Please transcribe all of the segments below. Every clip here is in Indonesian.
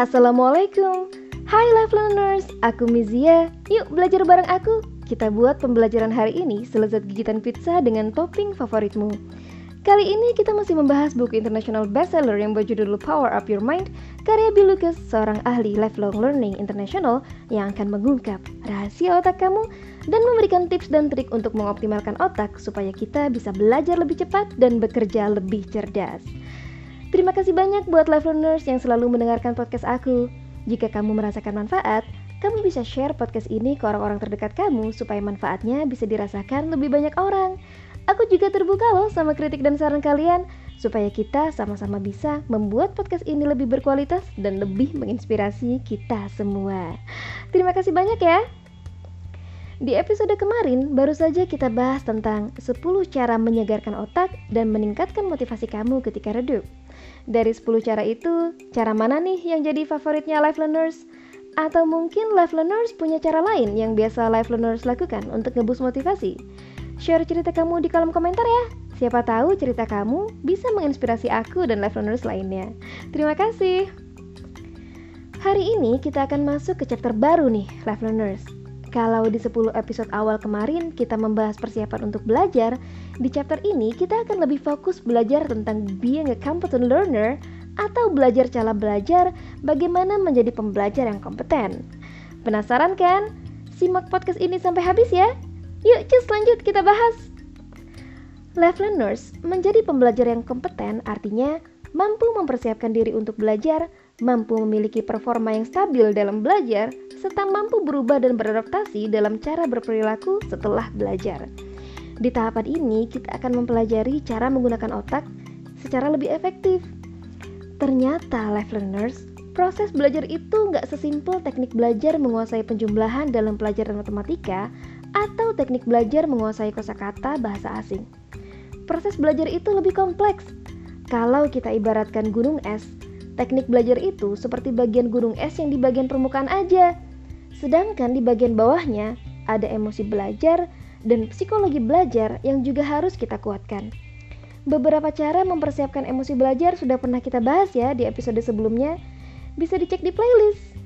Assalamualaikum. Hai Life Learners, aku Mizia. Yuk belajar bareng aku. Kita buat pembelajaran hari ini selezat gigitan pizza dengan topping favoritmu. Kali ini kita masih membahas buku international bestseller yang berjudul Power Up Your Mind Karya Bill Lucas, seorang ahli lifelong learning international Yang akan mengungkap rahasia otak kamu Dan memberikan tips dan trik untuk mengoptimalkan otak Supaya kita bisa belajar lebih cepat dan bekerja lebih cerdas Terima kasih banyak buat live learners yang selalu mendengarkan podcast aku. Jika kamu merasakan manfaat, kamu bisa share podcast ini ke orang-orang terdekat kamu supaya manfaatnya bisa dirasakan lebih banyak orang. Aku juga terbuka loh sama kritik dan saran kalian supaya kita sama-sama bisa membuat podcast ini lebih berkualitas dan lebih menginspirasi kita semua. Terima kasih banyak ya. Di episode kemarin baru saja kita bahas tentang 10 cara menyegarkan otak dan meningkatkan motivasi kamu ketika redup. Dari 10 cara itu, cara mana nih yang jadi favoritnya life learners? Atau mungkin life learners punya cara lain yang biasa life learners lakukan untuk ngebus motivasi? Share cerita kamu di kolom komentar ya. Siapa tahu cerita kamu bisa menginspirasi aku dan life learners lainnya. Terima kasih. Hari ini kita akan masuk ke chapter baru nih, life learners. Kalau di 10 episode awal kemarin kita membahas persiapan untuk belajar, di chapter ini kita akan lebih fokus belajar tentang being a competent learner atau belajar cara belajar bagaimana menjadi pembelajar yang kompeten. Penasaran kan? Simak podcast ini sampai habis ya. Yuk, cus lanjut kita bahas. Life learners menjadi pembelajar yang kompeten artinya mampu mempersiapkan diri untuk belajar, mampu memiliki performa yang stabil dalam belajar, serta mampu berubah dan beradaptasi dalam cara berperilaku setelah belajar. Di tahapan ini, kita akan mempelajari cara menggunakan otak secara lebih efektif. Ternyata, life learners, proses belajar itu nggak sesimpel teknik belajar menguasai penjumlahan dalam pelajaran matematika atau teknik belajar menguasai kosakata bahasa asing. Proses belajar itu lebih kompleks. Kalau kita ibaratkan gunung es, teknik belajar itu seperti bagian gunung es yang di bagian permukaan aja. Sedangkan di bagian bawahnya ada emosi belajar dan psikologi belajar yang juga harus kita kuatkan. Beberapa cara mempersiapkan emosi belajar sudah pernah kita bahas ya di episode sebelumnya. Bisa dicek di playlist.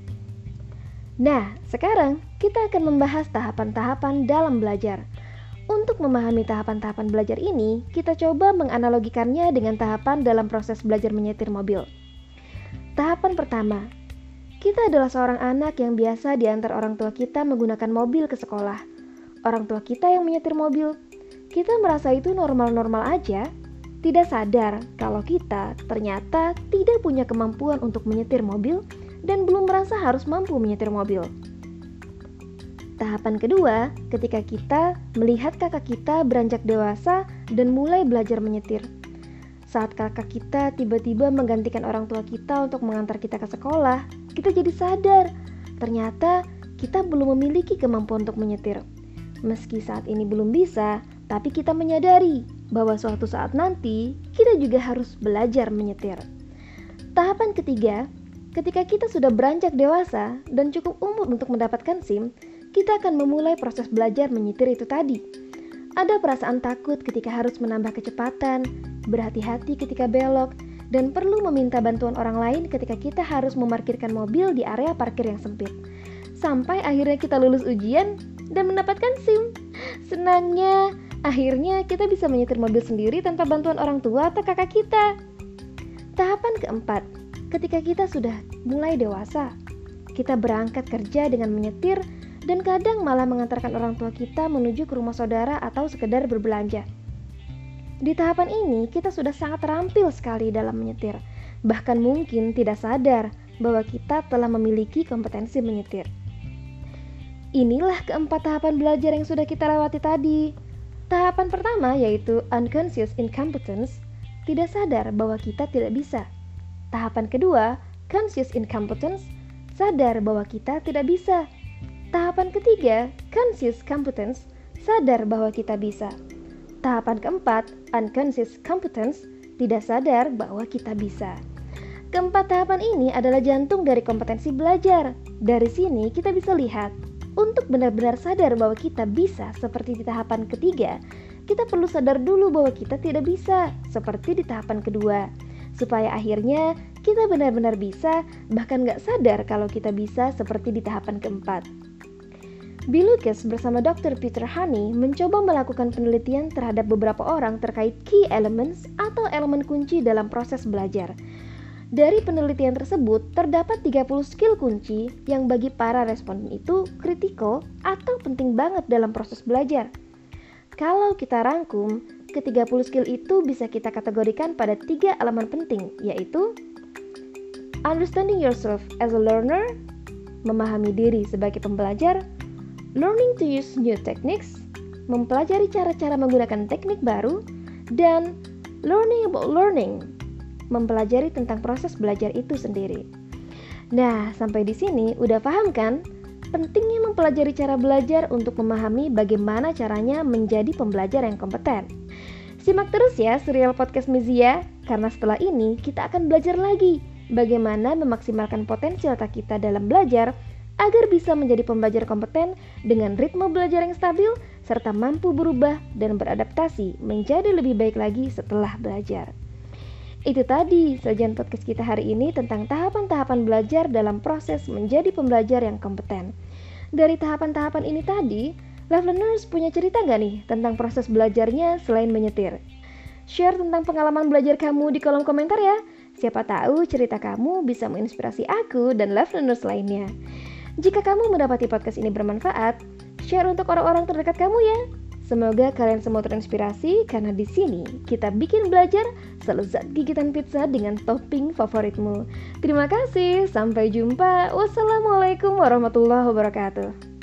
Nah, sekarang kita akan membahas tahapan-tahapan dalam belajar. Untuk memahami tahapan-tahapan belajar ini, kita coba menganalogikannya dengan tahapan dalam proses belajar menyetir mobil. Tahapan pertama, kita adalah seorang anak yang biasa diantar orang tua kita menggunakan mobil ke sekolah. Orang tua kita yang menyetir mobil. Kita merasa itu normal-normal aja, tidak sadar kalau kita ternyata tidak punya kemampuan untuk menyetir mobil dan belum merasa harus mampu menyetir mobil. Tahapan kedua, ketika kita melihat kakak kita beranjak dewasa dan mulai belajar menyetir. Saat kakak kita tiba-tiba menggantikan orang tua kita untuk mengantar kita ke sekolah, kita jadi sadar ternyata kita belum memiliki kemampuan untuk menyetir. Meski saat ini belum bisa, tapi kita menyadari bahwa suatu saat nanti kita juga harus belajar menyetir. Tahapan ketiga, ketika kita sudah beranjak dewasa dan cukup umur untuk mendapatkan SIM, kita akan memulai proses belajar menyetir itu tadi. Ada perasaan takut ketika harus menambah kecepatan, berhati-hati ketika belok, dan perlu meminta bantuan orang lain ketika kita harus memarkirkan mobil di area parkir yang sempit. Sampai akhirnya kita lulus ujian dan mendapatkan SIM. Senangnya, akhirnya kita bisa menyetir mobil sendiri tanpa bantuan orang tua atau kakak kita. Tahapan keempat, ketika kita sudah mulai dewasa, kita berangkat kerja dengan menyetir dan kadang malah mengantarkan orang tua kita menuju ke rumah saudara atau sekedar berbelanja. Di tahapan ini, kita sudah sangat terampil sekali dalam menyetir, bahkan mungkin tidak sadar bahwa kita telah memiliki kompetensi menyetir. Inilah keempat tahapan belajar yang sudah kita lewati tadi. Tahapan pertama yaitu unconscious incompetence, tidak sadar bahwa kita tidak bisa. Tahapan kedua, conscious incompetence, sadar bahwa kita tidak bisa. Tahapan ketiga, conscious competence, sadar bahwa kita bisa. Tahapan keempat, unconscious competence, tidak sadar bahwa kita bisa. Keempat tahapan ini adalah jantung dari kompetensi belajar. Dari sini kita bisa lihat, untuk benar-benar sadar bahwa kita bisa seperti di tahapan ketiga, kita perlu sadar dulu bahwa kita tidak bisa seperti di tahapan kedua. Supaya akhirnya kita benar-benar bisa, bahkan gak sadar kalau kita bisa seperti di tahapan keempat. Bill Lucas bersama Dr. Peter Honey mencoba melakukan penelitian terhadap beberapa orang terkait key elements atau elemen kunci dalam proses belajar. Dari penelitian tersebut, terdapat 30 skill kunci yang bagi para responden itu kritikal atau penting banget dalam proses belajar. Kalau kita rangkum, ke-30 skill itu bisa kita kategorikan pada tiga elemen penting, yaitu understanding yourself as a learner, memahami diri sebagai pembelajar, learning to use new techniques, mempelajari cara-cara menggunakan teknik baru, dan learning about learning, mempelajari tentang proses belajar itu sendiri. Nah, sampai di sini udah paham kan? Pentingnya mempelajari cara belajar untuk memahami bagaimana caranya menjadi pembelajar yang kompeten. Simak terus ya serial podcast Mizia, karena setelah ini kita akan belajar lagi bagaimana memaksimalkan potensi otak kita dalam belajar agar bisa menjadi pembelajar kompeten dengan ritme belajar yang stabil serta mampu berubah dan beradaptasi menjadi lebih baik lagi setelah belajar. Itu tadi sajian podcast kita hari ini tentang tahapan-tahapan belajar dalam proses menjadi pembelajar yang kompeten. Dari tahapan-tahapan ini tadi, Live Learners punya cerita gak nih tentang proses belajarnya selain menyetir? Share tentang pengalaman belajar kamu di kolom komentar ya. Siapa tahu cerita kamu bisa menginspirasi aku dan Live Learners lainnya. Jika kamu mendapati podcast ini bermanfaat, share untuk orang-orang terdekat kamu ya. Semoga kalian semua terinspirasi karena di sini kita bikin belajar selezat gigitan pizza dengan topping favoritmu. Terima kasih, sampai jumpa. Wassalamualaikum warahmatullahi wabarakatuh.